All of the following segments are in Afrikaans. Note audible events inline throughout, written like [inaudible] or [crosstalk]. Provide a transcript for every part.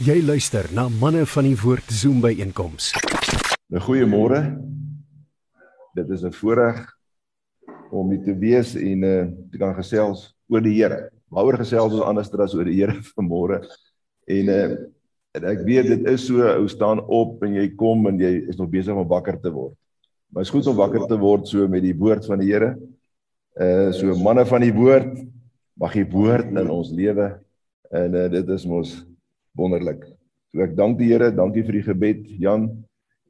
Jy luister na manne van die woord Zoom by einkoms. 'n Goeiemôre. Dit is 'n voorreg om hier te wees en uh, te kan gesels oor die Here. Waaroor gesels ons anders as oor die Here [laughs] vanmôre? En uh, en ek weet dit is so ou staan op en jy kom en jy is nog besig om wakker te word. Maar is goed om wakker te word so met die woord van die Here. Uh so manne van die woord mag die woord in ons lewe en uh, dit is mos wonderlik. So ek dank die Here, dankie vir die gebed Jan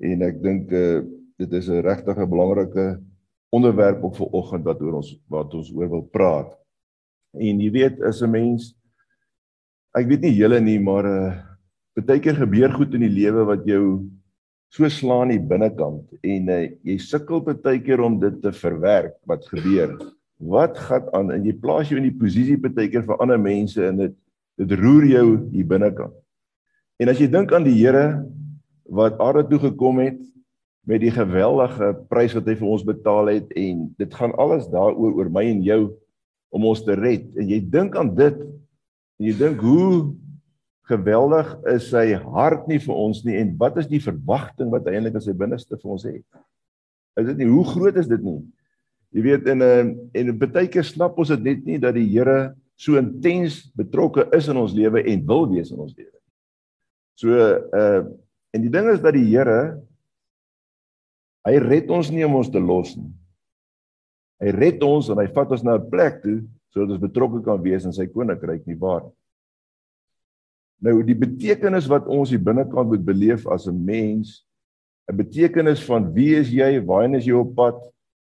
en ek dink uh, dit is 'n regtig 'n belangrike onderwerp op vir oggend wat oor ons wat ons oor wil praat. En jy weet as 'n mens ek weet nie julle nie, maar uh baie keer gebeur goed in die lewe wat jou so slaan die binnekant en uh, jy sukkel baie keer om dit te verwerk wat gebeur. Wat gaan aan en jy plaas jou in die posisie baie keer vir ander mense en dit dit roer jou hier binnekant. En as jy dink aan die Here wat aarde toe gekom het met die geweldige prys wat hy vir ons betaal het en dit gaan alles daaroor oor my en jou om ons te red. En jy dink aan dit en jy dink hoe geweldig is sy hart nie vir ons nie en wat is die verwagting wat eintlik in sy binneste vir ons het? Is dit nie hoe groot is dit nie? Jy weet en en baie keer snap ons dit net nie dat die Here so intens betrokke is in ons lewe en wil wees in ons lewe. So uh en die ding is dat die Here hy red ons nie om ons te los nie. Hy red ons en hy vat ons na 'n plek toe sodat ons betrokke kan wees in sy koninkryk nie waar. Nou die betekenis wat ons hier binnekant moet beleef as 'n mens, 'n betekenis van wie is jy, waarheen is jy op pad,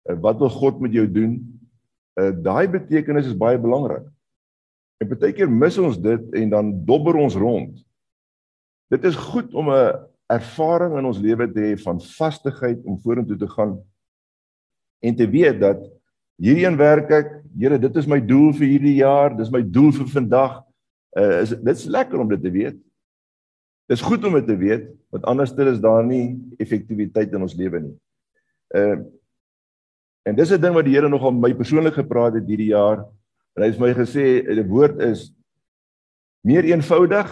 wat wil God met jou doen? Uh daai betekenis is baie belangrik. En baie keer mis ons dit en dan dobber ons rond. Dit is goed om 'n ervaring in ons lewe te hê van vastigheid om vorentoe te gaan en te weet dat hierheen werk ek, Here, dit is my doel vir hierdie jaar, dis my doel vir vandag. Uh is dit's lekker om dit te weet. Dis goed om dit te weet, want anders dit is daar nie effektiwiteit in ons lewe nie. Uh en dis 'n ding wat die Here nogal my persoonlik gepraat het hierdie jaar En hy het my gesê die woord is meer eenvoudig,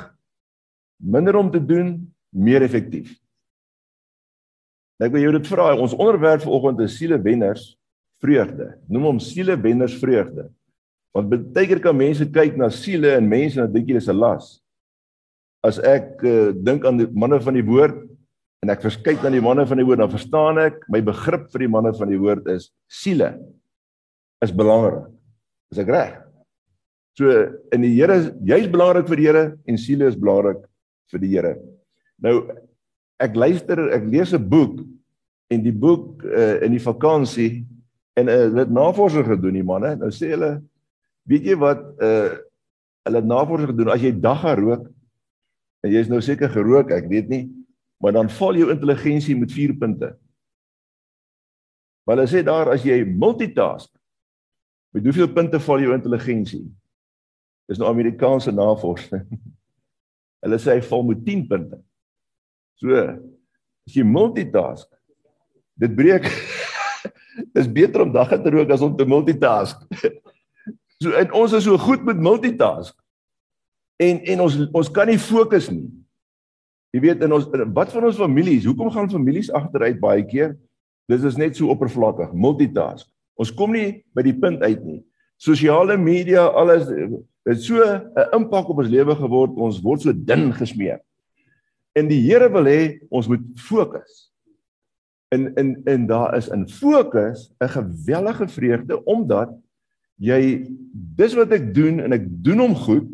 minder om te doen, meer effektief. Ek wil jou dit vra, ons onderwerp vanoggend is sielewenners vreugde. Noem hom sielewenners vreugde. Want baie keer kan mense kyk na siele en mense en dink jy dis 'n las. As ek uh, dink aan die manne van die woord en ek verskyk na die manne van die woord, dan verstaan ek my begrip vir die manne van die woord is siele is belangrik. Is ek reg? So in die Here, jy's belangrik vir die Here en siele is belangrik vir die Here. Nou ek luister, ek lees 'n boek en die boek uh, in die vakansie en uh, hulle het navorsing gedoen die manne. Nou sê hulle weet jy wat uh hulle het navorsing gedoen as jy dagga rook en jy's nou seker gerook, ek weet nie, maar dan val jou intelligensie met 4 punte. Maar hulle sê daar as jy multitask Met hoeveel punte val jou intelligensie? Dis nou Amerikaanse navorsing. [laughs] Hulle sê hy val met 10 punte. So as jy multitask, dit breek. [laughs] Dis beter om dag te rook as om te multitask. [laughs] So en ons is so goed met multitask. En en ons ons kan nie fokus nie. Jy weet in ons wat van ons families, hoekom gaan families agteruit baie keer? Dis is net so oppervlakkig, multitask. Ons kom nie by die punt uit nie. Sosiale media, alles het so 'n impak op ons lewe geword. Ons word so dun gesmeer. En die Here wil hê ons moet fokus. En in en daar is in fokus 'n gewellige vreugde omdat jy dis wat ek doen en ek doen hom goed.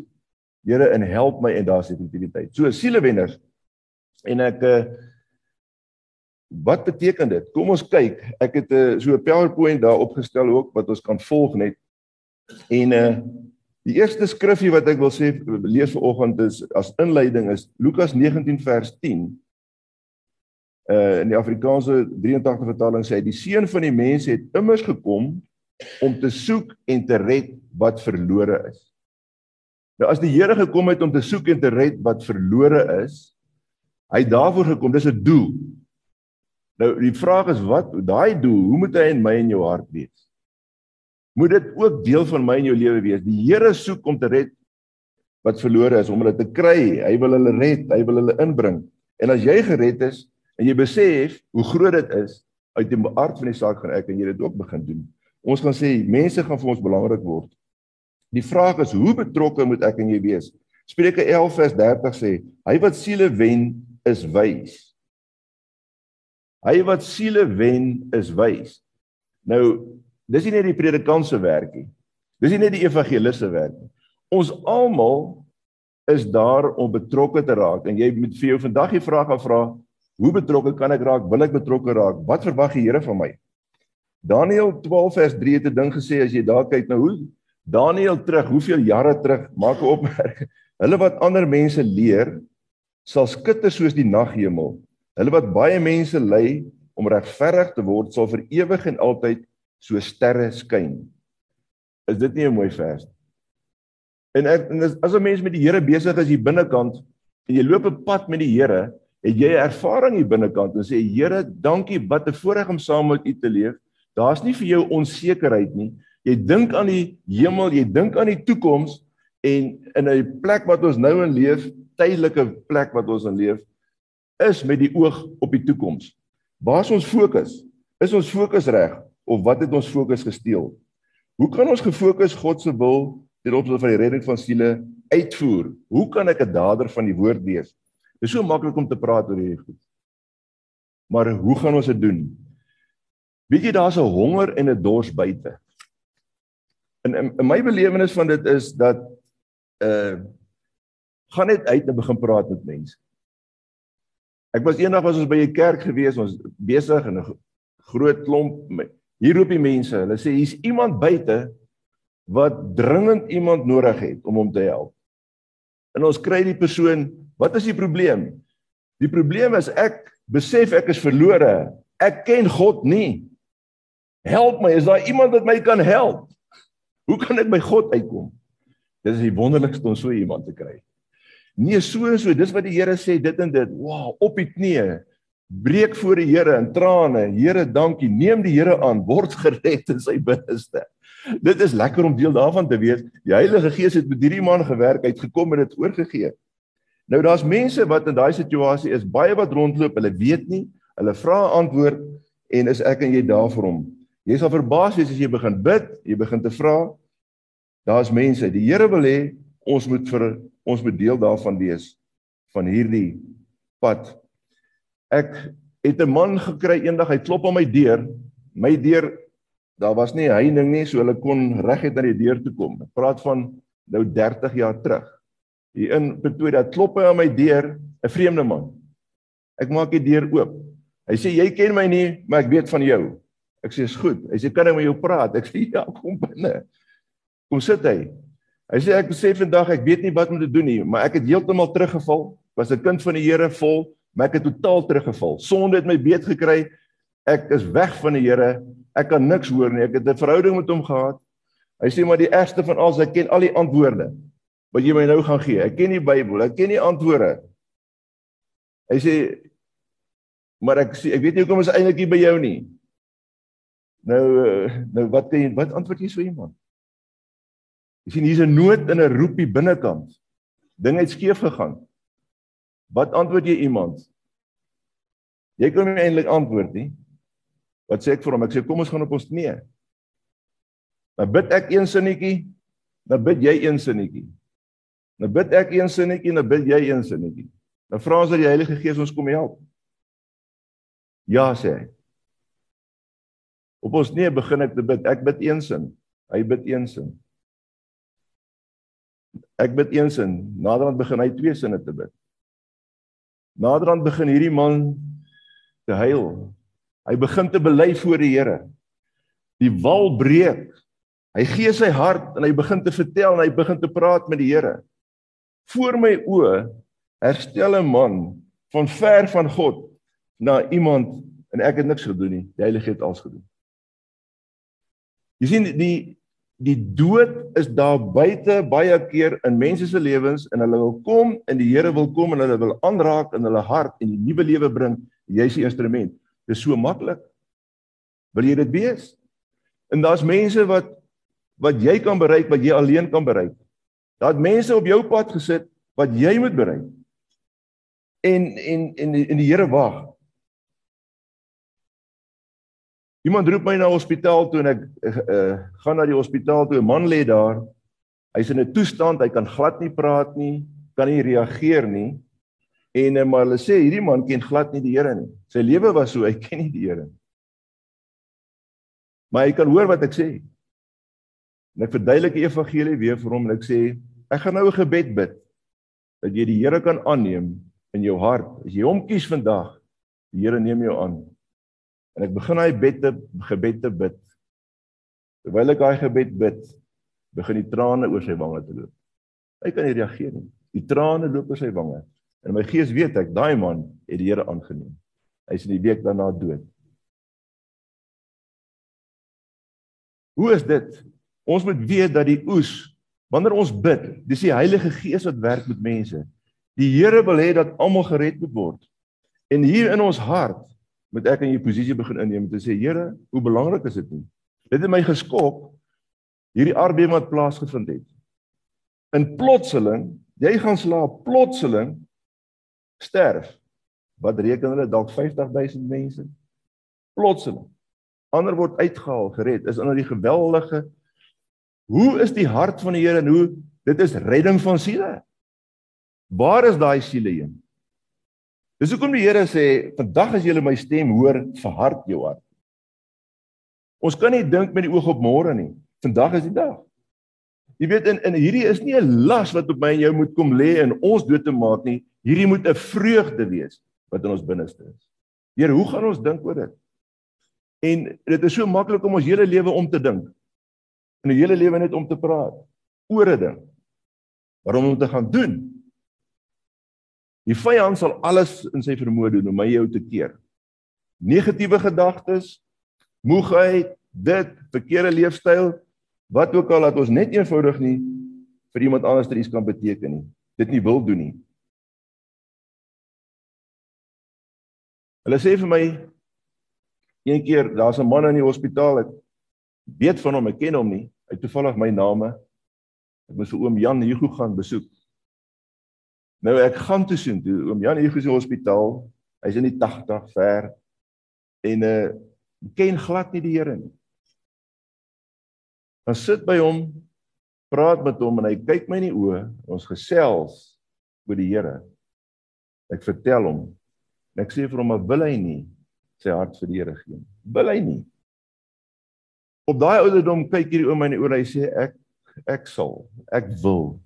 Here en help my en daar's effektiwiteit. So sielewenners en ek uh, Wat beteken dit? Kom ons kyk. Ek het 'n uh, eh, so 'n PowerPoint daar opgestel ook wat ons kan volg net. En uh die eerste skrifgie wat ek wil sê lees vanoggend is as inleiding is Lukas 19 vers 10. Uh eh, in die Afrikaanse 83 vertaling sê hy die seun van die mens het immers gekom om te soek en te red wat verlore is. Nou as die Here gekom het om te soek en te red wat verlore is, hy daarvoor gekom, dis 'n doel. Nou die vraag is wat daai doel, hoe moet hy in my en jou hart wees? Moet dit ook deel van my en jou lewe wees? Die Here soek om te red wat verlore is om hulle te kry. Hy wil hulle red, hy wil hulle inbring. En as jy gered is en jy besef hoe groot dit is, uit die aard van die saak gaan ek en jy dit ook begin doen. Ons gaan sê mense gaan vir ons belangrik word. Die vraag is hoe betrokke moet ek en jy wees? Spreuke 11 vers 30 sê, hy wat siele wen is wys. Hy wat siele wen is wys. Nou, dis nie net die predikant se werk nie. Dis nie net die evangelis se werk nie. Ons almal is daar om betrokke te raak en jy moet vir jou vandag die vraag afvra, hoe betrokke kan ek raak? Wil ek betrokke raak? Wat verwag die Here van my? Daniël 12 vers 3 het 'n ding gesê as jy daar kyk na hoe Daniël terug, hoeveel jare terug, maak 'n opmerking. Hulle wat ander mense leer, sal skitter soos die naghemel. Hulle wat baie mense lei om regverdig te word, sal vir ewig en altyd so sterre skyn. Is dit nie 'n mooi vers nie? En, ek, en as, as 'n mens met die Here besig is hier binnekant en jy loop 'n pad met die Here, het jy ervaring hier binnekant en sê Here, dankie wat 'n voorreg om saam met U te leef. Daar's nie vir jou onsekerheid nie. Jy dink aan die hemel, jy dink aan die toekoms en in 'n plek wat ons nou in leef, tydelike plek wat ons in leef, is met die oog op die toekoms. Waar is ons fokus? Is ons fokus reg of wat het ons fokus gesteel? Hoe kan ons gefokus God se wil ten opsigte van die redding van siele uitvoer? Hoe kan ek 'n dader van die woord wees? Dit is so maklik om te praat oor hierdie goed. Maar hoe gaan ons dit doen? Weet jy daar's 'n honger en 'n dors buite. En in, in my belewenis van dit is dat uh gaan net uit en begin praat met mense. Ek was eendag was ons by 'n kerk gewees, ons besig in 'n groot klomp hier roep die mense. Hulle sê hier's iemand buite wat dringend iemand nodig het om hom te help. En ons kry die persoon, wat is die probleem? Die probleem is ek besef ek is verlore. Ek ken God nie. Help my, is daar iemand wat my kan help? Hoe kan ek by God uitkom? Dit is die wonderlikste om so iemand te kry. Nee, so en so, dis wat die Here sê, dit en dit. Wow, op die knieë, breek voor die Here in trane. Here, dankie. Neem die Here aan, word gered in sy binneste. Dit is lekker om deel daarvan te wees. Die Heilige Gees het met hierdie man gewerk, hy het gekom en dit oorgegee. Nou daar's mense wat in daai situasie is, baie wat rondloop, hulle weet nie, hulle vra antwoord en is ek en jy daar vir hom. Jy sal verbaas wees as jy begin bid, jy begin te vra. Daar's mense, die Here wil hê ons moet vir ons moet deel daarvan wees van hierdie pad. Ek het 'n man gekry eendag, hy klop aan my deur. My deur, daar was nie heining nie, so hulle kon reguit na die deur toe kom. Ek praat van nou 30 jaar terug. Hier in Pretoria klop hy aan my deur, 'n vreemde man. Ek maak die deur oop. Hy sê jy ken my nie, maar ek weet van jou. Ek sê is goed. Hy sê kan ek met jou praat? Ek sê ja, kom binne. Kom sit hy. Hy sê ek sê vandag ek weet nie wat om te doen nie, maar ek het heeltemal teruggeval. Was 'n kind van die Here vol, maar ek het totaal teruggeval. Sonde het my beet gekry. Ek is weg van die Here. Ek kan niks hoor nie. Ek het 'n verhouding met hom gehad. Hy sê maar die ergste van alles, ek ken al die antwoorde wat jy my nou gaan gee. Ek ken die Bybel, ek ken die antwoorde. Hy sê maar ek sê ek weet nie hoekom is eintlik hier by jou nie. Nou eh, nou wat kan jy wat antwoord jy so iemand? Jy sien hier's 'n nood in 'n roepie binnekant. Ding het skeef gegaan. Wat antwoord jy iemand? Jy kan nie eintlik antwoord nie. Wat sê ek vir hom? Ek sê kom ons gaan op ons knieë. Dan bid ek een sinnetjie, dan bid jy een sinnetjie. Dan bid ek een sinnetjie, dan bid jy een sinnetjie. Dan vra ons dat die Heilige Gees ons kom help. Ja sê hy. Op ons nee begin ek te bid. Ek bid een sin. Hy bid een sin. Ek bid een sin. Naderhand begin hy twee sinne te bid. Naderhand begin hierdie man te huil. Hy begin te bely voor die Here. Die wal breek. Hy gee sy hart en hy begin te vertel en hy begin te praat met die Here. Voor my oë herstel 'n man van ver van God na iemand en ek het niks gedoen nie. Die Heilige het alles gedoen. Jy sien die die dood is daar buite baie keer in mense se lewens en hulle wil kom en die Here wil kom en hulle wil aanraak in hulle hart en die nuwe lewe bring. Jy's die instrument. Dit is so maklik. Wil jy dit wees? En daar's mense wat wat jy kan bereik wat jy alleen kan bereik. Daar het mense op jou pad gesit wat jy moet bereik. En en en en die Here wag. Iemand roep my na hospitaal toe en ek uh, uh, gaan na die hospitaal toe. 'n Man lê daar. Hy's in 'n toestand, hy kan glad nie praat nie, kan nie reageer nie. En uh, maar hulle sê hierdie man ken glad nie die Here nie. Sy lewe was so, hy ken nie die Here nie. Maar hy kan hoor wat ek sê. En ek verduidelik die evangelie weer vir hom en ek sê ek gaan nou 'n gebed bid dat jy die Here kan aanneem in jou hart. As jy hom kies vandag, die Here neem jou aan. En ek begin daai gebed te gebed te bid. Terwyl ek daai gebed bid, begin die trane oor sy wange te loop. Hy kan nie reageer nie. Die trane loop oor sy wange. En my gees weet ek daai man het die Here aangeneem. Hy's in die week daarna dood. Hoe is dit? Ons moet weet dat die oes wanneer ons bid, dis die Heilige Gees wat werk met mense. Die Here wil hê dat almal gered moet word. En hier in ons hart moet ek in 'n posisie begin inneem om te sê Here, hoe belangrik is dit nie? Dit het my geskok hierdie aardbewing wat plaasgevind het. In plotseling, jy gaan slaap plotseling sterf. Wat reken hulle dalk 50000 mense? Plotseling ander word uitgehaal, gered. Is onder die geweldige Hoe is die hart van die Here en hoe dit is redding van siele? Waar is daai siele heen? Dis hoekom die Here sê, "Vandag as jy my stem hoor, verhard jou hart." Ons kan nie dink met die oog op môre nie. Vandag is die dag. Jy weet in in hierdie is nie 'n las wat op my en jou moet kom lê en ons dood te maak nie. Hierdie moet 'n vreugde wees wat in ons binneste is. Here, hoe gaan ons dink oor dit? En dit is so maklik om ons hele lewe om te dink. En 'n hele lewe net om te praat oor 'n ding. Waarom om te gaan doen? Die vyand sal alles in sy vermoë doen om my jou te keer. Negatiewe gedagtes, moegheid, dit, verkeerde leefstyl, wat ook al dat ons net eenvoudig nie vir iemand anders iets kan beteken nie. Dit nie wil doen nie. Hulle sê vir my Een keer, daar's 'n man in die hospitaal. Ek weet van hom, ek ken hom nie. Hy toevallig my name. Ek moes vir oom Jan Hugo gaan besoek. Nou ek gaan toe sien toe oom Jan Hugo se hospitaal. Hy's in die 80 ver en uh ken glad nie die Here nie. Dan sit by hom, praat met hom en hy kyk my in die oë. Ons gesels oor die Here. Ek vertel hom. Ek sê vir hom, "Maar wil hy nie sy hart vir die Here gee. Wil hy nie. Op daai ouderdom kyk hierdie oom in die oor hy sê ek ek sal, ek wil.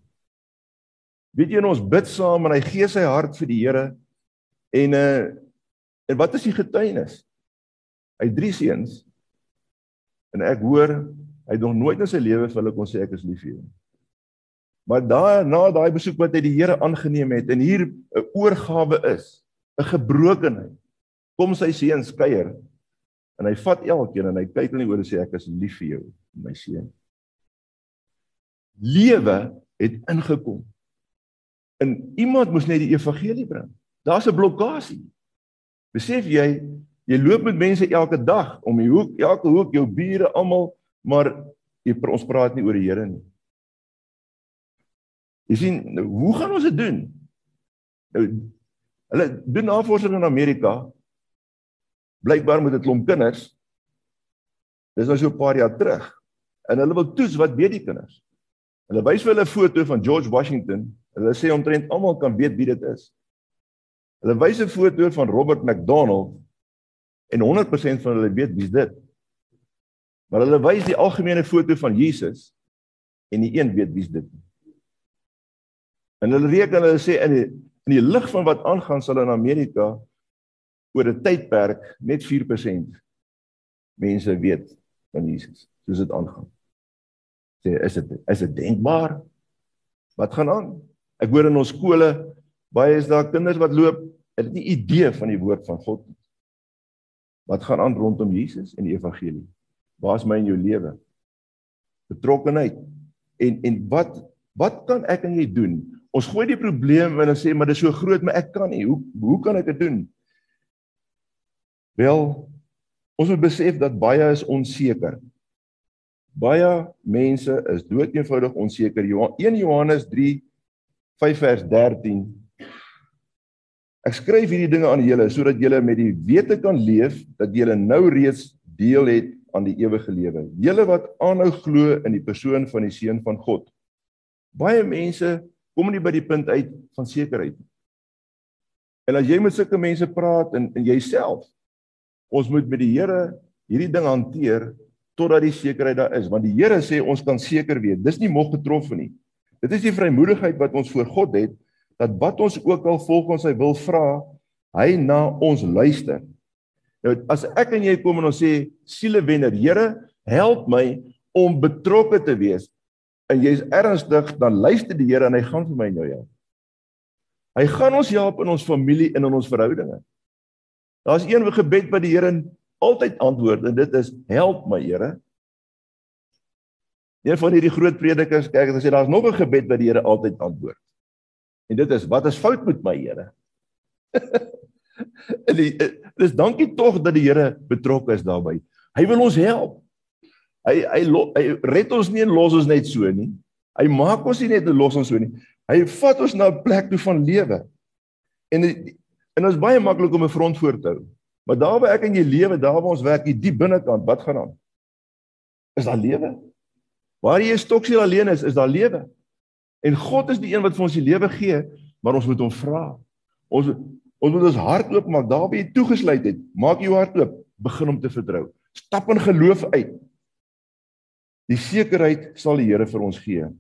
Weet jy ons bid saam en hy gee sy hart vir die Here. En uh en wat is die getuienis? Hy drie seuns. En ek hoor hy het nog nooit in sy lewe vir hulle kon sê ek is lief vir hom. Maar daar na daai besoek wat hy die Here aangeneem het en hier 'n oorgawe is, 'n gebrokenheid kom sy seun skeuier en hy vat elkeen en hy kyk hulle oor en sê ek is lief vir jou my seun. Lewe het ingekom en iemand moes net die evangelie bring daar's 'n blokkade besef jy jy loop met mense elke dag om die hoek elke hoek jou bure almal maar jy ons praat nie oor die Here nie jy sien nou, hoe gaan ons dit doen nou hulle doen navorsing in Amerika blykbaar met 'n klomp kinders. Dis nou so 'n paar jaar terug. En hulle wil toets wat weet die kinders. Hulle wys vir hulle 'n foto van George Washington. Hulle sê omtrent almal kan weet wie dit is. Hulle wys 'n foto van Robert McDonald en 100% van hulle weet wie's dit. Maar hulle wys die algemene foto van Jesus en nie een weet wie's dit nie. En hulle reken hulle sê in die, in die lig van wat aangaan sal in Amerika oor 'n tydperk net 4% mense weet van Jesus soos dit aangaan. Sê is dit is dit denkbaar? Wat gaan aan? Ek hoor in ons skole baie is daar kinders wat loop het nie idee van die woord van God nie. Wat gaan aan rondom Jesus en die evangelie? Waar is my in jou lewe? Betrokkenheid. En en wat wat kan ek en jy doen? Ons gooi die probleem en dan sê maar dit is so groot, maar ek kan nie. Hoe hoe kan ek dit doen? Wel, ons moet besef dat baie is onseker. Baie mense is doeteenvoudig onseker. 1 Johannes 3 5 vers 13 Ek skryf hierdie dinge aan julle sodat julle met die wete kan leef dat julle nou reeds deel het aan die ewige lewe. Julle wat aanhou glo in die persoon van die seun van God. Baie mense kom nie by die punt uit van sekerheid nie. En as jy met sulke mense praat en en jouself ons moet met die Here hierdie ding hanteer totdat die sekerheid daar is want die Here sê ons kan seker wees dis nie mog getroffen nie dit is die vrymoedigheid wat ons voor God het dat wat ons ook al volgens sy wil vra hy na ons luister nou as ek en jy kom en ons sê sielewenner Here help my om betrokke te wees en jy's ernstig dan luister die Here en hy gaan vir my nou help Hy gaan ons help in ons familie en in ons verhoudinge. Daar's een gebed wat die Here altyd antwoord en dit is help my Here. Een van hierdie groot predikers kyk en sê daar's nog 'n gebed wat die Here altyd antwoord. En dit is wat is fout met my Here? [laughs] en die, dis dankie tog dat die Here betrokke is daarbey. Hy wil ons help. Hy hy hy red ons nie en los ons net so nie. Hy maak ons nie net en los ons so nie. Hy vat ons na 'n plek toe van lewe. En en is baie maklik om 'n front voor te hou. Maar daar waar ek en jy lewe, daar waar ons werk, hier diep binnekant, wat gaan aan? Is daar lewe? Waar jy stoksiel alleen is, is daar lewe. En God is die een wat vir ons die lewe gee, maar ons moet hom vra. Ons ons moet ons hart oopmaak daar waar jy toegesluit het. Maak jou hart oop, begin om te vertrou. Stap in geloof uit. Die sekerheid sal die Here vir ons gee.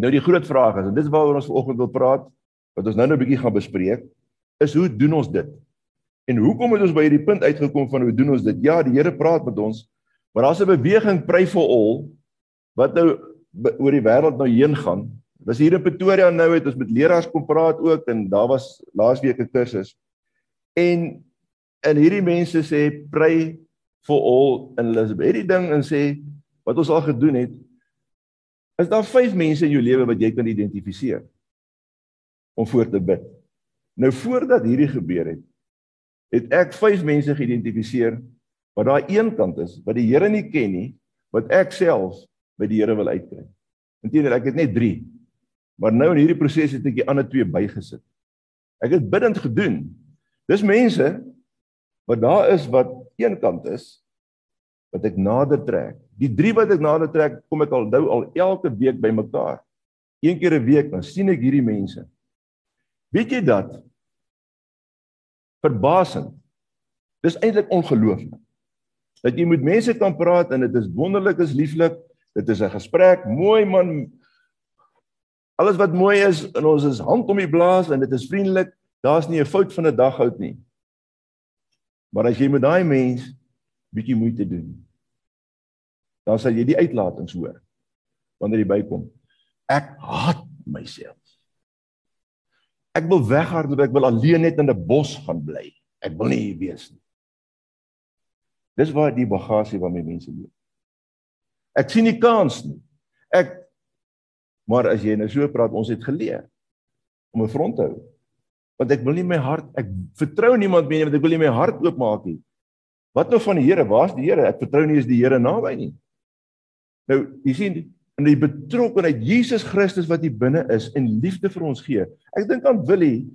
Nou die groot vraag is en dis waaroor ons vanoggend wil praat, wat ons nou-nou 'n bietjie gaan bespreek, is hoe doen ons dit? En hoekom het ons by hierdie punt uitgekom van hoe doen ons dit? Ja, die Here praat met ons, maar daar's 'n beweging pray for all wat nou oor die wêreld nou heen gaan. Was hier in Pretoria nou het ons met leraars kom praat ook en daar was laasweek 'n kursus. En en hierdie mense sê pray for all hulle het hierdie ding en sê wat ons al gedoen het Is daar 5 mense in jou lewe wat jy kan identifiseer om voor te bid? Nou voordat hierdie gebeur het, het ek 5 mense geïdentifiseer wat daai een kant is wat die Here nie ken nie, wat ek self by die Here wil uitkry. Inteendeel, ek het net 3. Maar nou in hierdie proses het ek die ander 2 bygesit. Ek het bidend gedoen. Dis mense wat daar is wat een kant is wat ek nader trek. Die drie wat ek nader trek, kom ek al nou al elke week by mekaar. Een keer 'n week dan sien ek hierdie mense. Weet jy dat? Verbasend. Dis eintlik ongelooflik. Dat jy met mense kan praat en dit is wonderlik, is lieflik. Dit is 'n gesprek, mooi man. Alles wat mooi is en ons is hand om die blaas en dit is vriendelik. Daar's nie 'n fout van 'n dag oud nie. Maar as jy met daai mens bietjie moeite doen, dan sal jy die uitlatings hoor wanneer jy bykom. Ek haat myself. Ek wil weghardloop, ek wil alleen net in 'n bos gaan bly. Ek wil nie hier wees nie. Dis waar die bagasie my mense loop. Ek sien nie kans nie. Ek maar as jy nou so praat, ons het geleer om 'n front te hou. Want ek wil nie my hart, ek vertrou niemand meer nie, want ek wil nie my hart oopmaak nie. Wat nou van die Here? Waar's die Here? Ek vertrou nie is die Here naby nie. Nou, jy sien in die betrokkenheid Jesus Christus wat hier binne is en liefde vir ons gee. Ek dink aan Willie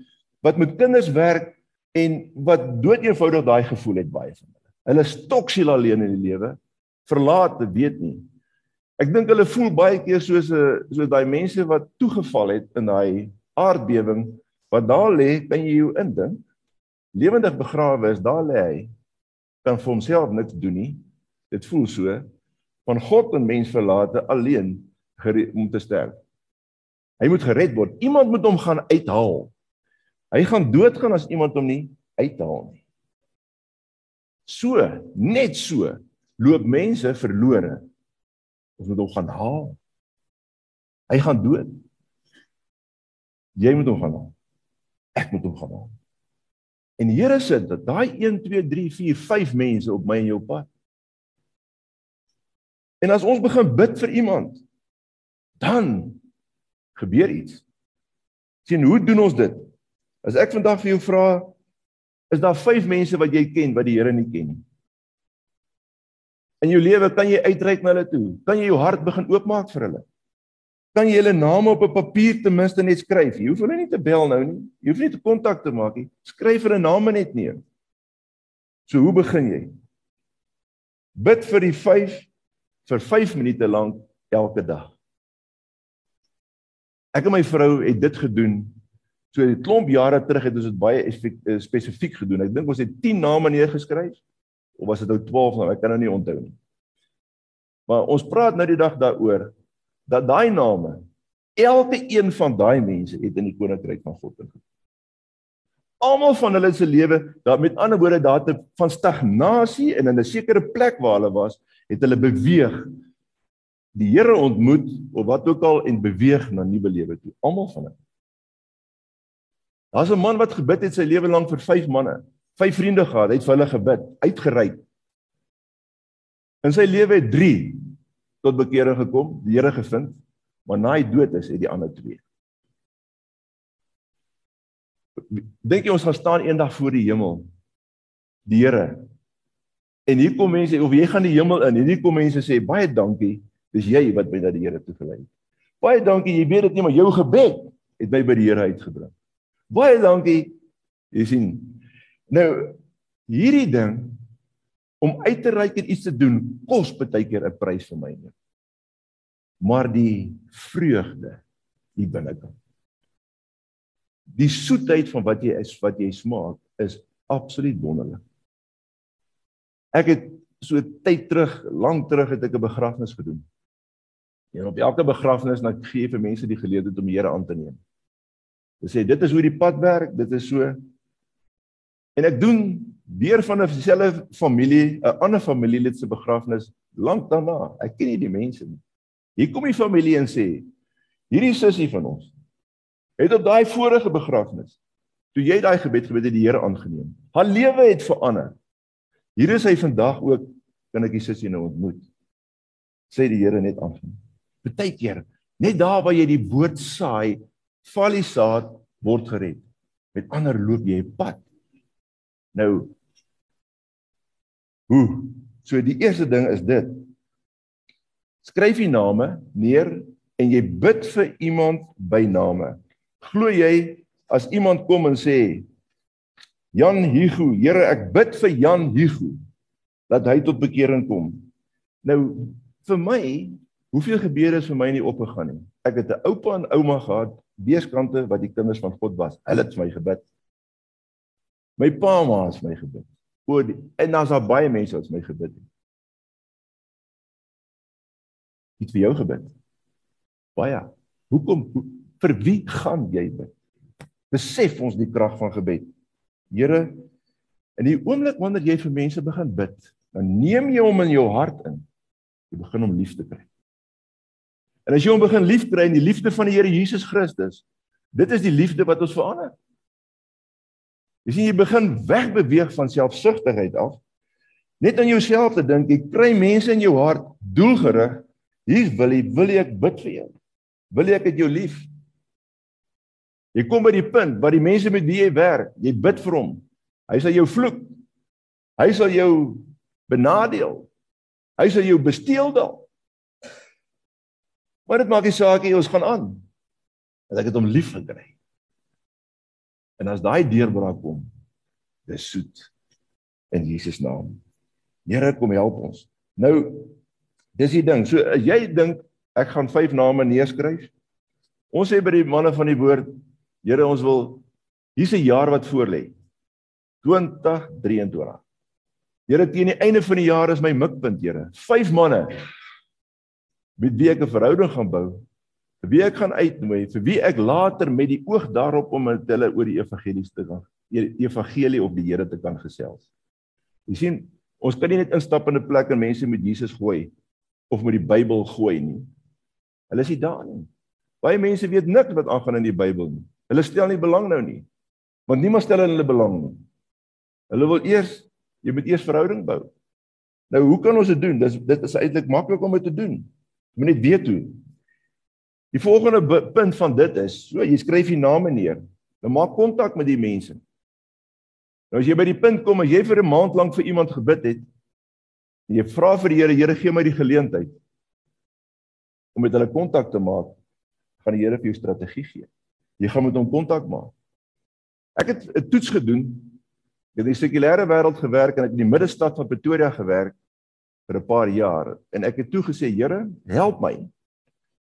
wat met kinders werk en wat dood eenvoudig daai gevoel het baie van hulle. Hulle stoksiel alleen in die lewe, verlaat, weet nie. Ek dink hulle voel baie keer soos 'n soos daai mense wat toegeval het in daai aardbewing wat daar lê, kan jy jou indink. Lewendig begrawe is, daar lê hy. Kan vir homself niks doen nie. Dit voel so van God en mens verlate alleen om te sterf. Hy moet gered word. Iemand moet hom gaan uithaal. Hy gaan doodgaan as iemand hom nie uithaal nie. So, net so loop mense verlore. Ons moet hom gaan haal. Hy gaan dood. Jy moet hom gaan haal. Ek moet hom gaan haal. En die Here sê dat daai 1 2 3 4 5 mense op my en jou pad En as ons begin bid vir iemand, dan gebeur iets. Sien, hoe doen ons dit? As ek vandag vir jou vra, is daar 5 mense wat jy ken wat die Here nie ken nie. In jou lewe kan jy uitreik na hulle toe. Kan jy jou hart begin oopmaak vir hulle? Kan jy hulle name op 'n papier ten minste net skryf? Jy hoef hulle nie te bel nou nie. Jy hoef nie te kontak te maak nie. Skryf hulle name net neer. So hoe begin jy? Bid vir die 5 vir 5 minute lank elke dag. Ek en my vrou het dit gedoen. So 'n klomp jare terug het ons dit baie eh, spesifiek gedoen. Ek dink ons het 10 name neergeskryf of was dit nou 12 nou, ek kan nou nie onthou nie. Maar ons praat nou die dag daaroor dat daai name elke een van daai mense het in die koninkryk van God ingekom. Almal van hulle se lewe, daar met ander woorde daar te van stagnasie en in 'n sekere plek waar hulle was, het hulle beweeg die Here ontmoet of wat ook al en beweeg na nuwe lewe toe. Almal van hulle. Daar's 'n man wat gebid het sy lewe lank vir 5 manne, 5 vriende gehad, hy het vir hulle gebid, uitgereik. In sy lewe het 3 tot bekering gekom, die Here gevind, maar na hy dood is, het die ander twee. Dink jy ons gaan staan eendag voor die hemel? Die Here. En hier kom mense of jy gaan die hemel in hier kom mense sê baie dankie, dis jy wat my na die Here toe gelei het. Baie dankie, jy weet dit nie, maar jou gebed het my by die Here uitgebring. Baie dankie. Jy sien. Nou hierdie ding om uit te reik en iets te doen kos baie keer 'n prys vir my nie. Maar die vreugde die binnekant. Die soetheid van wat jy is, wat jy smaak, is absoluut wonderlik. Ek het so tyd terug, lank terug het ek 'n begrafnis gedoen. En op elke begrafnis dan gee vir mense die geleentheid om die Here aan te neem. Hulle sê dit is hoe die pad werk, dit is so. En ek doen deur van 'n dieselfde familie, 'n ander familielid se begrafnis lank daarna. Ek ken nie die mense nie. Hier kom die familie en sê: "Hierdie sussie van ons het op daai vorige begrafnis toe jy daai gebed gebid het die Here aangeneem. Haar lewe het verander. Hier is hy vandag ook kan ek die sussie nou ontmoet." Sê die Here net aangeneem. Partykeer net daar waar jy die woord saai, val die saad word gered. Met ander loop jy 'n pad. Nou Hoe? So die eerste ding is dit. Skryf die name neer en jy bid vir iemand by name. Glo jy as iemand kom en sê Jan Hugo, Here, ek bid vir Jan Hugo dat hy tot bekering kom. Nou vir my, hoeveel gebede is vir my nie opgegaan nie. Ek het 'n oupa en ouma gehad, beeskante wat die kinders van God was. Hulle het vir my gebid. My pa ma het my gebid. O en daar's daar baie mense wat my gebid het. Het vir jou gebid. Baie. Hoekom hoe, vir wie gaan jy bid? Besef ons die krag van gebed. Here, in die oomblik wanneer jy vir mense begin bid, dan neem jy hom in jou hart in. Jy begin hom lief te kry. En as jy hom begin liefkry in die liefde van die Here Jesus Christus, dit is die liefde wat ons verander. Jy sien jy begin wegbeweeg van selfsugtigheid af. Net aan jouself te dink, jy kry mense in jou hart doelgerig. Hier wil jy wil ek bid vir jou. Wil ek het jou lief. Jy kom by die punt waar die mense met wie jy werk, jy bid vir hom. Hy sal jou vloek. Hy sal jou benadeel. Hy sal jou besteel dalk. Maar dit maak nie saak nie, ons gaan aan. Want ek het hom lief gekry. En as daai deurbraak kom, dis soet in Jesus naam. Here kom help ons. Nou dis die ding. So as jy dink ek gaan vyf name neerskryf. Ons sê by die manne van die woord, Here ons wil hier's 'n jaar wat voor lê. 2023. Here teen die einde van die jaar is my mikpunt, Here. Vyf manne met wie ek 'n verhouding gaan bou wie ek gaan uitnooi, vir wie ek later met die oog daarop om met hulle oor die evangelie te die evangelie op die Here te kan gesels. Jy sien, ons kan nie net instap in 'n plek en mense met Jesus gooi of met die Bybel gooi nie. Hulle is nie daar nie. Baie mense weet niks wat aangaan in die Bybel nie. Hulle stel nie belang nou nie. Want niemand stel hulle belang nie. Hulle wil eers jy moet eers verhouding bou. Nou hoe kan ons dit doen? Dis dit is eintlik maklik om dit te doen. Jy moet net weet hoe. Die volgende punt van dit is, so jy skryf die name neer. Nou maak kontak met die mense. Nou as jy by die punt kom as jy vir 'n maand lank vir iemand gebid het, jy vra vir die Here, Here gee my die geleentheid om met hulle kontak te maak, gaan die Here vir jou strategie gee. Jy gaan met hom kontak maak. Ek het 'n toets gedoen. Ek het in die sekulêre wêreld gewerk en ek het in die middestad van Pretoria gewerk vir 'n paar jaar en ek het toe gesê, Here, help my.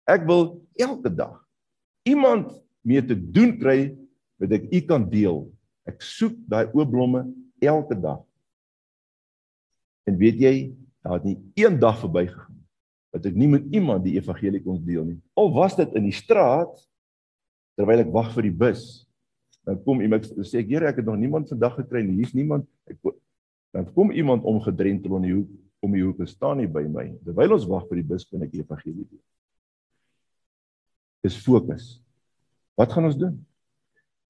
Ek wil elke dag iemand mee te doen kry wat ek u kan deel. Ek soek daai oopblomme elke dag. En weet jy, daar het nie een dag verbygegaan dat ek nie met iemand die evangelie kon deel nie. Al was dit in die straat terwyl ek wag vir die bus. Dan kom iemand sê ek, "Here, ek het nog niemand vandag gekry nie. Hier's niemand." Ek dan kom iemand omgedrentel in die hoek om die hoek te staan nie by my. Terwyl ons wag vir die bus, kan ek die evangelie deel. Dis fokus. Wat gaan ons doen?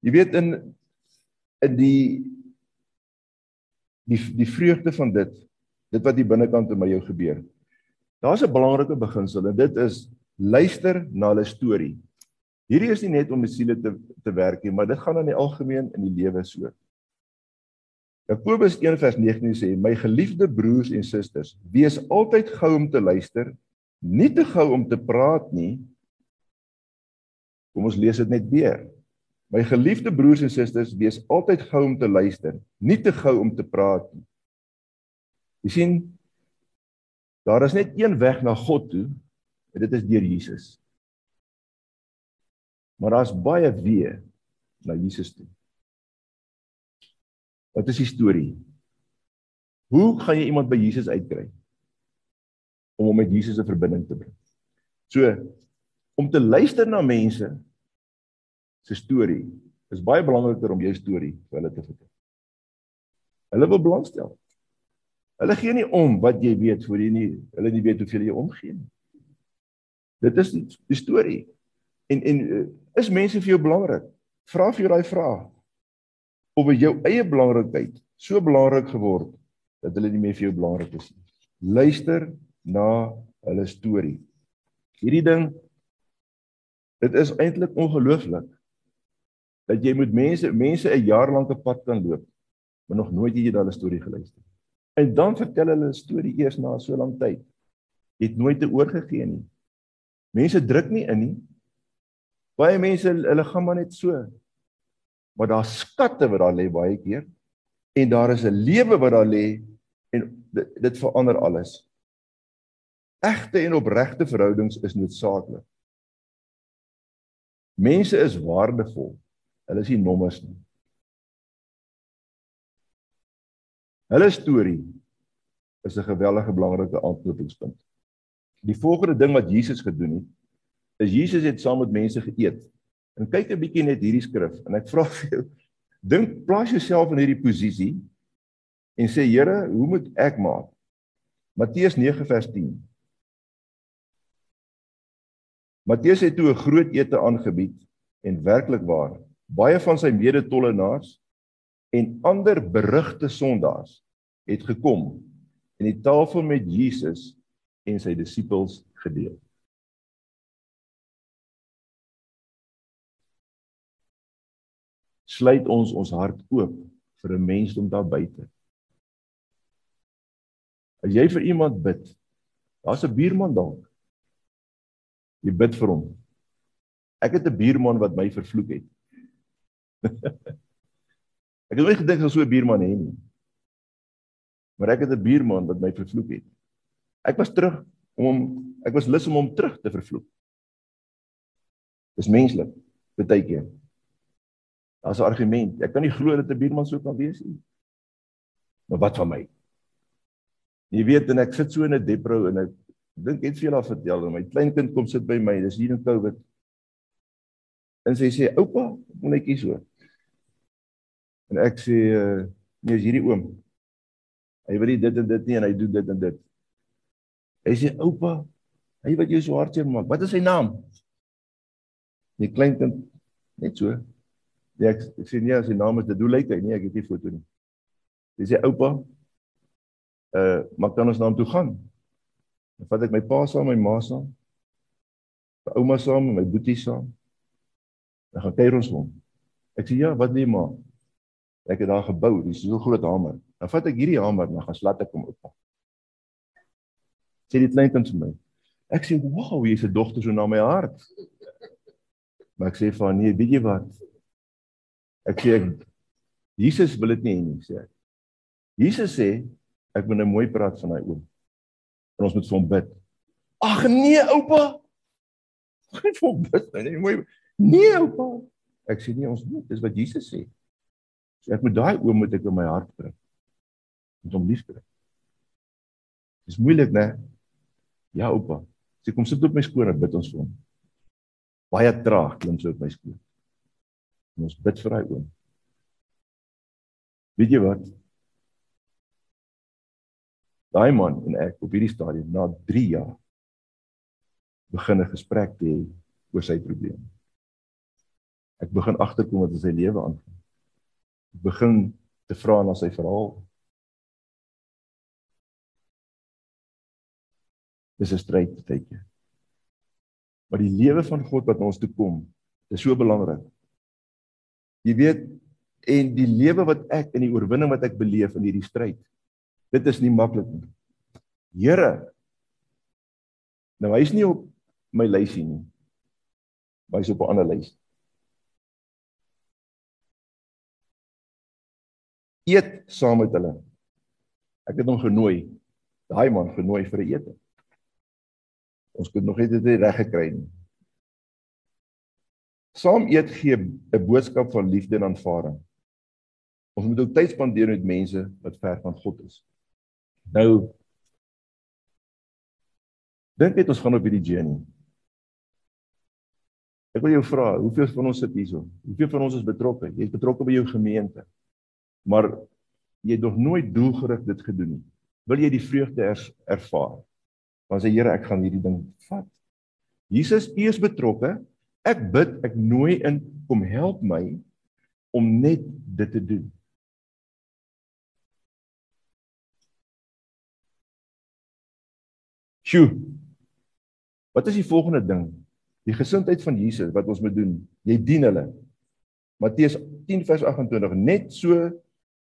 Jy weet in in die die die vreugde van dit dit wat die binnekant in my jou gebeur. Daar's 'n belangrike beginsel en dit is luister na hulle storie. Hierdie is nie net om die siele te te werk nie, maar dit gaan in die algemeen in die lewe so. Jakobus 1:19 sê: "My geliefde broers en susters, wees altyd gou om te luister, nie te gou om te praat nie." Kom ons lees dit net weer. My geliefde broers en susters, wees altyd gou om te luister, nie te gou om te praat nie. Jy sien daar is net een weg na God toe en dit is deur Jesus. Maar daar's baie weë na Jesus toe. Wat is die storie? Hoe gaan jy iemand by Jesus uitkry? Om hom met Jesus 'n verbinding te bring. So om te luister na mense se storie is baie belangriker om jou storie vir hulle te vertel. Hulle wil belangstel. Hulle gee nie om wat jy weet voor jy nie hulle nie weet hoeveel jy omgee nie. Dit is die storie. En en eh, is mense vir jou belangrik? Vra vir jou daai vraag. Of jou eie belangrikheid so belangrik geword dat hulle nie meer vir jou belangrik is nie. Luister na hulle storie. Hierdie ding dit is eintlik ongelooflik dat jy met mense mense 'n jaar lank 'n pad kan loop maar nog nooit jy daai storie geluister het. En dan vertel hulle 'n storie eers na so lank tyd. Jy het nooit te oorgegee nie. Mense druk nie in nie. Baie mense hulle gaan maar net so. Maar daar's skatte wat daar lê baie keer en daar is 'n lewe wat daar lê en dit, dit verander alles. Egte en opregte verhoudings is noodsaaklik. Mense is waardevol. Hulle is nie nommers nie. Hulle storie is 'n geweldige belangrike aanknopingspunt. Die volgende ding wat Jesus gedoen het, is Jesus het saam met mense geëet. En kyk 'n bietjie net hierdie skrif en ek vra vir jou, dink plaas jouself in hierdie posisie en sê Here, hoe moet ek maak? Matteus 9 vers 10. Matteus het toe 'n groot ete aangebied en werklik waar baie van sy mede-tollenaars en ander berugte sondaars het gekom en die tafel met Jesus en sy disippels gedeel. Sluit ons ons hart oop vir 'n mensdom daar buite. As jy vir iemand bid, daar's 'n buurman dalk. Jy bid vir hom. Ek het 'n buurman wat my vervloek het. [laughs] Ek het nooit gedink sou so 'n buurman hê nie. Maar ek het 'n buurman wat my vervloek het. Ek was terug om hom ek was lus om hom terug te vervloek. Dis menslik, baie keer. Daar's 'n argument. Ek kan nie glo dat 'n buurman so kan wees nie. Maar wat van my? Jy weet en ek sit so in 'n depro en ek dink net vir julle af vertel my kleinkind kom sit by my. Dis hier in Covid. En sy sê, "Oupa, moet net kies so." En ek sê uh, nee, is hierdie oom. Hy wil dit en dit nie en hy doen dit en dit. Hy sê oupa, hy wat jou so hartseer maak. Wat is sy naam? Die kleinkind net so. Nee, ek, ek sê nee, sy naam is dit. Hoe lyk hy? Nee, ek het nie foto nie. Hy sê oupa, uh, maak dan ons na hom toe gaan. Dan vat ek my pa saam, my ma saam. My ouma saam, my boetie saam. Dan gaan kuier ons hom. Ek sê ja, wat jy maak? Ek het daar gebou, dis so 'n groot hamer. Dan vat ek hierdie hamer en dan gaan slat ek hom op. Sê die kleinkind vir my. Ek sê, "Wow, jy's 'n dogter so na my hart." Maar ek sê vir haar, "Nee, weet jy wat? Ek sê ek Jesus wil dit nie hê nie, sê ek. Jesus sê ek moet nou mooi praat van hy oom. En ons moet vir hom bid. Ag nee, oupa. Geen vir hom bid nee, mooi. Nee, oupa. Ek sê nee, ons moet, dis wat Jesus sê. So ek moet daai oom moet ek in my hart bring. Moet hom lief kry. Dis moeilik, né? Ja, oupa. Sê kom sit op my skoor en bid ons vir hom. Baie traag klim so op my skoor. En ons bid vir hy oom. Weet jy wat? Daai man en ek op hierdie stadium na 3 jaar begin 'n gesprek te hê oor sy probleme. Ek begin agterkom wat in sy lewe aangaan. Ek begin te vra na sy verhaal. Dis 'n stryd tydjie. Maar die lewe van God wat na ons toe kom, is so belangrik. Jy weet, en die lewe wat ek in die oorwinning wat ek beleef in hierdie stryd. Dit is nie maklik nie. Here. Nou hy's nie op my lysie nie. Maar hy's op 'n ander lys. Eet saam met hulle. Ek het hom genooi. Daai man genooi vir 'n ete. Ons het nog net dit reg gekry nie. Saam eet gee 'n boodskap van liefde en aanvaarding. Ons moet ook tyd spandeer met mense wat ver van God is. Nou dink net ons gaan op hierdie journey. Ek wil jou vra, hoeveel van ons sit hierso? Hoeveel van ons is betrokke? Jy's betrokke by jou gemeente. Maar jy het nog nooit doelgerig dit gedoen nie. Wil jy die vreugde er, ervaar? Dan sê Here, ek gaan hierdie ding vat. Jesus, U is betrokke. Ek bid, ek nooi in, kom help my om net dit te doen. Sjoe. Wat is die volgende ding? Die gesindheid van Jesus wat ons moet doen. Jy dien hulle. Matteus 10 vers 28 net so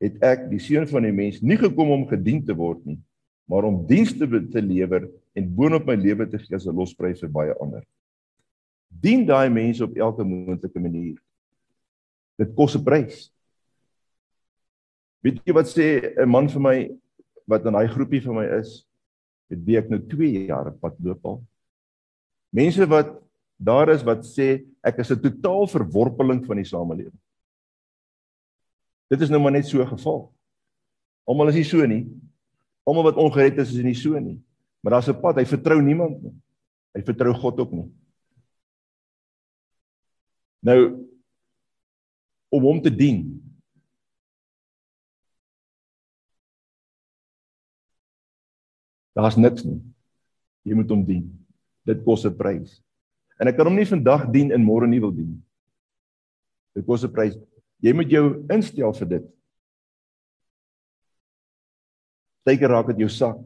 het ek die seun van die mens nie gekom om gedien te word nie, maar om dienste te lewer en boonop my lewe te gee as 'n losprys vir baie ander. Dien daai mense op elke moontlike manier. Dit kos 'n prys. Weet jy wat sê 'n man vir my wat in daai groepie vir my is? Met wie ek nou 2 jaar pad loop al. Mense wat daar is wat sê ek is 'n totaal verworpeling van die samelewing. Dit is nou maar net so 'n geval. Almal is nie so nie. Almal wat ongered is is nie so nie. Maar daar's 'n pad, hy vertrou niemand nie. Hy vertrou God ook nie. Nou om hom te dien Daar's niks nie. Jy moet hom dien. Dit kos 'n prys. En ek kan hom nie vandag dien en môre nie wil dien nie. Dit kos 'n prys. Jy moet jou instel vir dit. Teken raak dit jou sak.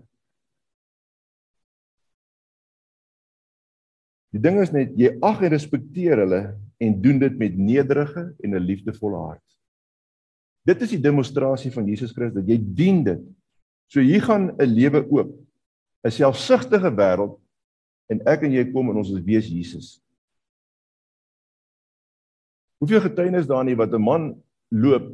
Die ding is net jy ag en respekteer hulle en doen dit met nederige en 'n liefdevolle hart. Dit is die demonstrasie van Jesus Christus. Jy dien dit. So hier gaan 'n lewe oop. 'n selfsugtige wêreld en ek en jy kom en ons wees Jesus. Hoeveel getuienis daar nie wat 'n man loop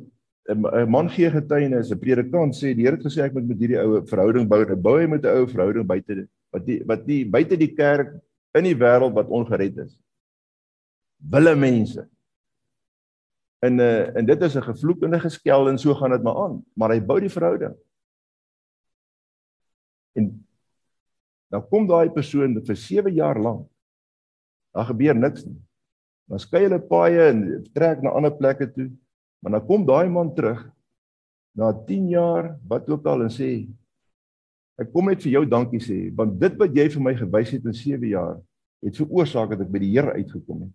'n man gee getuienis, 'n predikant sê die Here het gesê ek moet met hierdie oue verhouding bou, ek bou hy met 'n ou verhouding buite wat die wat die buite die kerk in die wêreld wat ongered is. Wille mense. En uh, en dit is 'n gevloek en 'n geskel en so gaan dit maar aan, maar hy bou die verhouding. En Dan kom daai persoon vir 7 jaar lank. Daar gebeur niks nie. Dan skei hulle paaie en trek na ander plekke toe. Maar dan kom daai man terug na 10 jaar, wat ook al en sê ek kom net vir jou dankie sê want dit wat jy vir my gewys het in 7 jaar het veroorsaak dat ek by die Here uitgekom het.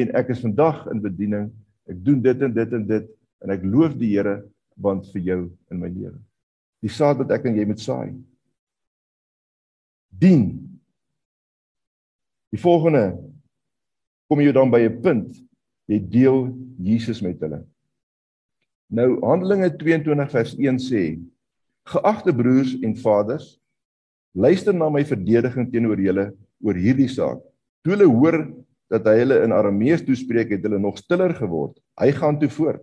En ek is vandag in bediening. Ek doen dit en dit en dit en ek loof die Here want vir jou in my lewe. Die saad wat ek en jy moet saai dien. Die volgende kom jy dan by 'n punt jy deel Jesus met hulle. Nou Handelinge 22 vers 1 sê: Geagte broers en vaders, luister na my verdediging teenoor julle oor hierdie saak. Toe hulle hoor dat hy hulle in Aramees toespreek, het hulle nog stiller geword. Hy gaan toe voort.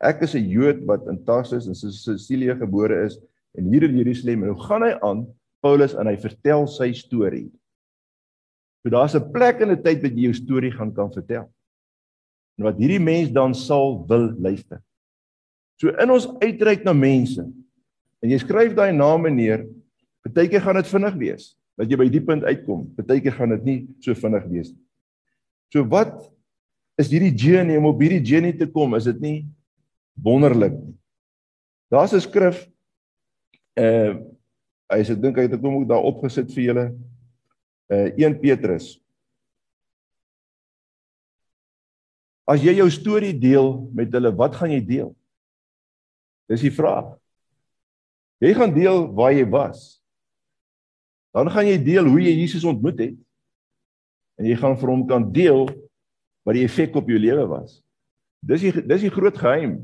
Ek is 'n Jood wat in Tarsus in Sicilië gebore is en hier in Jerusalem. Nou gaan hy aan Paulus en hy vertel sy storie. So daar's 'n plek en 'n tyd wat jy jou storie gaan kan vertel. En wat hierdie mens dan sal wil luister. So in ons uitreik na mense en jy skryf daai name neer, partykeer gaan dit vinnig wees dat jy by die punt uitkom. Partykeer gaan dit nie so vinnig wees nie. So wat is hierdie journey om op hierdie journey te kom? Is dit nie wonderlik nie? Daar's 'n skrif uh hy sê dink hy het ek hom ook daar opgesit vir julle. Uh 1 Petrus. As jy jou storie deel met hulle, wat gaan jy deel? Dis die vraag. Jy gaan deel waar jy was. Dan gaan jy deel hoe jy Jesus ontmoet het. En jy gaan vir hom kan deel wat die effek op jou lewe was. Dis die dis die groot geheim.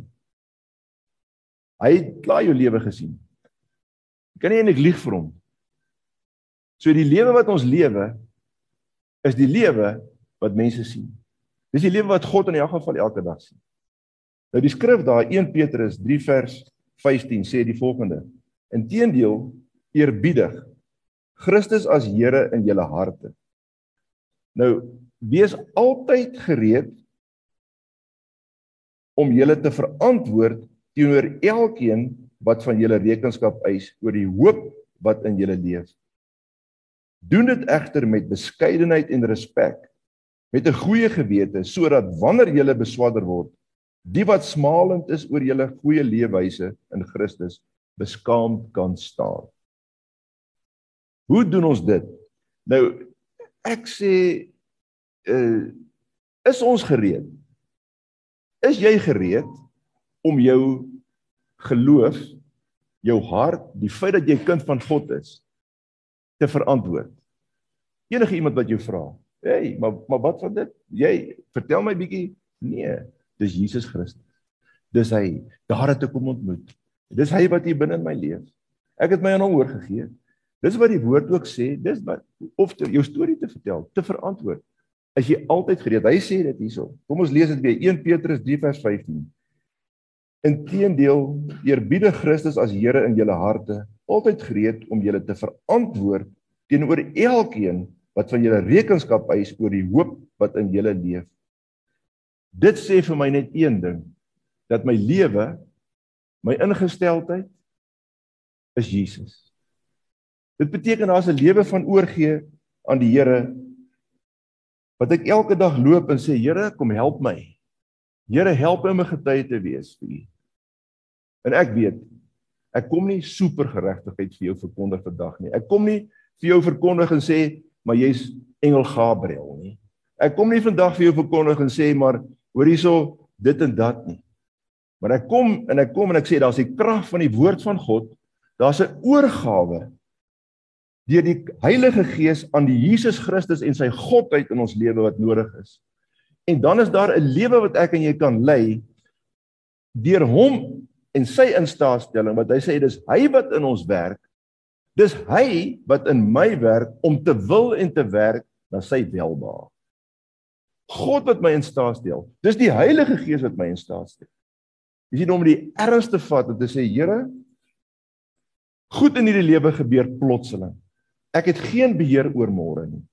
Hy het klaar jou lewe gesien. Jy kan nie eintlik lieg vir hom. So die lewe wat ons lewe is die lewe wat mense sien. Dis die lewe wat God in elk geval elke dag sien. Nou die skrif daar 1 Petrus 3 vers 15 sê die volgende: Inteendeel eerbiedig Christus as Here in julle harte. Nou wees altyd gereed om julle te verantwoord teenoor elkeen wat van julle rekenskap eis oor die hoop wat in julle leef. Doen dit egter met beskeidenheid en respek, met 'n goeie gewete, sodat wanneer julle beswadder word, die wat smalend is oor julle goeie leefwyse in Christus beskaamd kan staan. Hoe doen ons dit? Nou ek sê uh is ons gereed? Is jy gereed om jou geloof, jou hart, die feit dat jy kind van God is te verantwoord? Enige iemand wat jou vra, "Hey, maar maar wat van dit? Jy vertel my bietjie." Nee, dis Jesus Christus. Dis hy. Daar het ek hom ontmoet. Dis hy wat hier binne in my leef. Ek het my aan hom oorgegee. Dis wat die woord ook sê, dis wat of te, jou storie te vertel, te verantwoord. As jy altyd gereed, hy sê dit hierso. Kom ons lees dit weer 1 Petrus 3 vers 15. Inteendeel, eerbiedig Christus as Here in julle harte, altyd gereed om julle te verantwoord teenoor elkeen wat van julle rekenskap eis oor die hoop wat in julle leef. Dit sê vir my net een ding, dat my lewe, my ingesteldheid is Jesus. Dit beteken daar's 'n lewe van oorgee aan die Here wat ek elke dag loop en sê Here, kom help my. Here, help my om 'n getuie te wees vir U. En ek weet ek kom nie super geregtigheid vir jou verkondig vandag nie. Ek kom nie vir jou verkondig en sê maar jy's engel Gabriël nie. Ek kom nie vandag vir jou verkondig en sê maar hoor hierso dit en dat nie. Maar ek kom en ek kom en ek sê daar's die krag van die woord van God. Daar's 'n oorgawe deur die Heilige Gees aan die Jesus Christus en sy godheid in ons lewe wat nodig is. En dan is daar 'n lewe wat ek en jy kan lei deur hom en sy instaatstelling wat hy sê dis hy wat in ons werk. Dis hy wat in my werk om te wil en te werk na sy welbehaag. God wat my in staat stel. Dis die Heilige Gees wat my in staat stel. Jy sien om die ergste vat om te sê Here goed in hierdie lewe gebeur plotseling. Ek het geen beheer oor môre nie.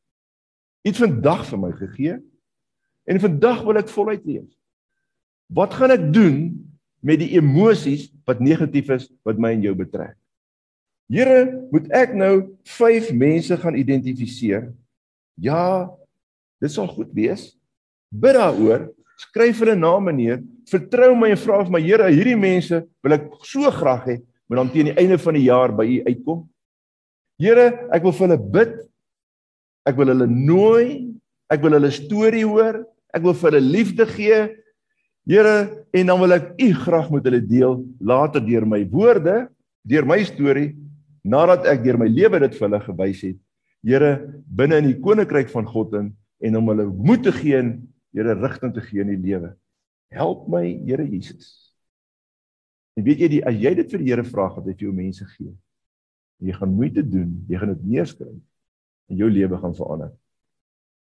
Iets vandag vir my gegee en vandag wil ek voluit leef. Wat gaan ek doen met die emosies wat negatief is wat my en jou betrek? Here, moet ek nou 5 mense gaan identifiseer? Ja, dit sal goed wees. Bid daaroor, skryf hulle name neer, vertrou my en vra vir my Here, hierdie mense wil ek so graag hê, moet dan teen die einde van die jaar by U uitkom. Here, ek wil vir hulle bid. Ek wil hulle nooi. Ek wil hulle storie hoor. Ek wil vir hulle liefde gee. Here, en dan wil ek u graag met hulle deel later deur my woorde, deur my storie, nadat ek deur my lewe dit vir hulle gewys het. Here, binne in die koninkryk van God in en om hulle moed te gee en Here rigting te gee in die lewe. Help my, Here Jesus. En weet jy die as jy dit vir die Here vra, gaan hy vir jou mense gee. Jy gaan moeite doen, jy gaan dit neerskryf en jou lewe gaan verander.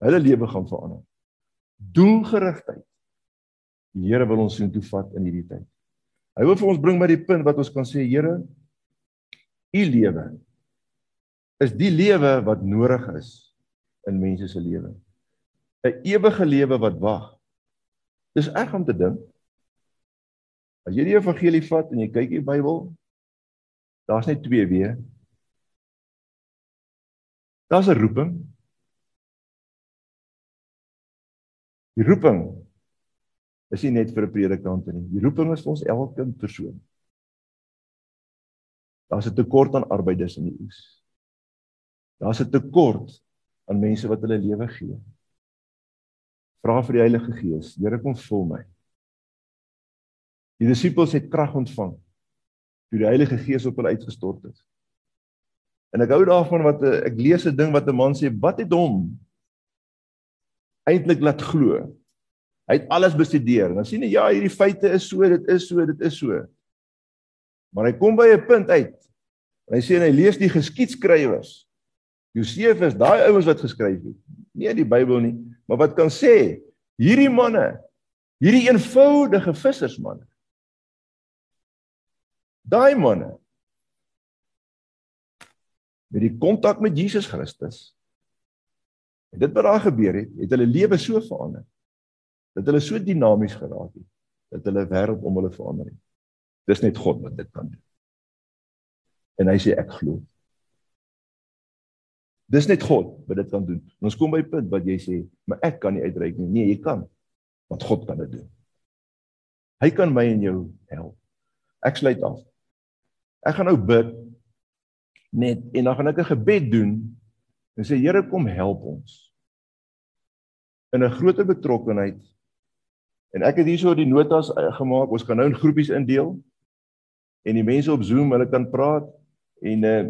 Hulle lewe gaan verander. Doelgerigtheid. Die Here wil ons sien toe vat in hierdie tyd. Hy wil vir ons bring by die punt wat ons kan sê, Here, u lewe is die lewe wat nodig is in mense se lewe. 'n Ewige lewe wat wag. Dis erg om te dink. As jy die evangelie vat en jy kyk in die Bybel, daar's net twee weë. Daar's 'n roeping. Die roeping is nie net vir 'n predikant nie. Die roeping is vir ons elke persoon. Daar's 'n tekort aan arbeiders in die oes. Daar's 'n tekort aan mense wat hulle lewe gee. Vra vir die Heilige Gees, Here kom vul my. Die disippels het krag ontvang toe die Heilige Gees op hulle uitgestort het. En ek hou daarvan wat ek lees 'n ding wat 'n man sê, wat het hom eintlik laat glo? Hy het alles bestudeer. Dan sien hy ja, hierdie feite is so, dit is so, dit is so. Maar hy kom by 'n punt uit. En hy sê en hy lees die geskiedskrywers. Josefus, daai ouens wat geskryf het. Nie die Bybel nie, maar wat kan sê hierdie manne, hierdie eenvoudige vissersmanne Daai manne met die kontak met Jesus Christus. En dit wat daar gebeur het, het hulle lewe so verander. Dat hulle so dinamies geraak het dat hulle wêreld om hulle verander het. Dis net God wat dit kan doen. En hy sê ek glo. Dis net God wat dit kan doen. En ons kom by 'n punt wat jy sê, maar ek kan nie uitreik nie. Nee, jy kan. Want God kan dit doen. Hy kan my en jou help. Ek sluit af. Ek gaan nou bid net en dan gaan ek 'n gebed doen en sê Here kom help ons in 'n groter betrokkenheid. En ek het hierso die notas eh, gemaak. Ons gaan nou in groepies indeel en die mense op Zoom, hulle kan praat en uh,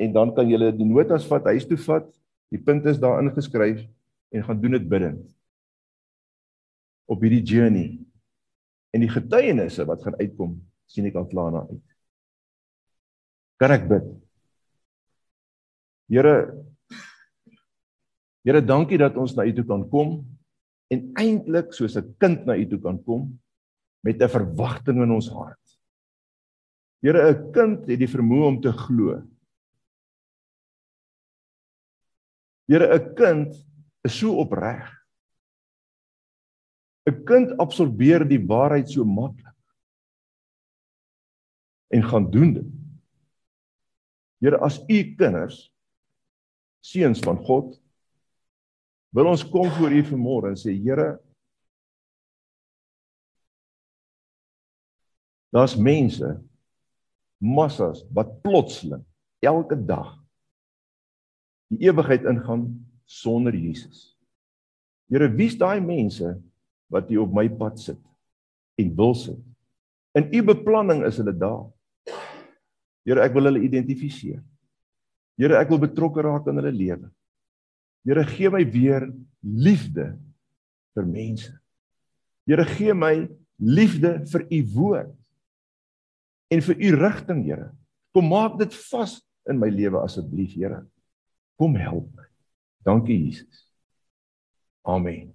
en dan kan julle die notas vat huis toe vat. Die punte is daar ingeskryf en gaan doen dit bidend op hierdie journey. En die getuienisse wat gaan uitkom, sien ek al klaar na uit. Kan ek bid? Here Here, dankie dat ons na U toe kan kom en eintlik soos 'n kind na U toe kan kom met 'n verwagting in ons hart. Here, 'n kind het die vermoë om te glo. Here, 'n kind is so opreg. 'n Kind absorbeer die waarheid so maklik en gaan doen dit. Here as u kinders seuns van God wil ons kom voor u vanmôre en sê Here daar's mense massas wat plotseling elke dag die ewigheid ingaan sonder Jesus. Here wie's daai mense wat hier op my pad sit en wil sit? In u beplanning is hulle daar. Here, ek wil hulle identifiseer. Here, ek wil betrokke raak in hulle lewe. Here, gee my weer liefde vir mense. Here, gee my liefde vir u woord en vir u rigting, Here. Kom maak dit vas in my lewe asseblief, Here. Kom help my. Dankie Jesus. Amen.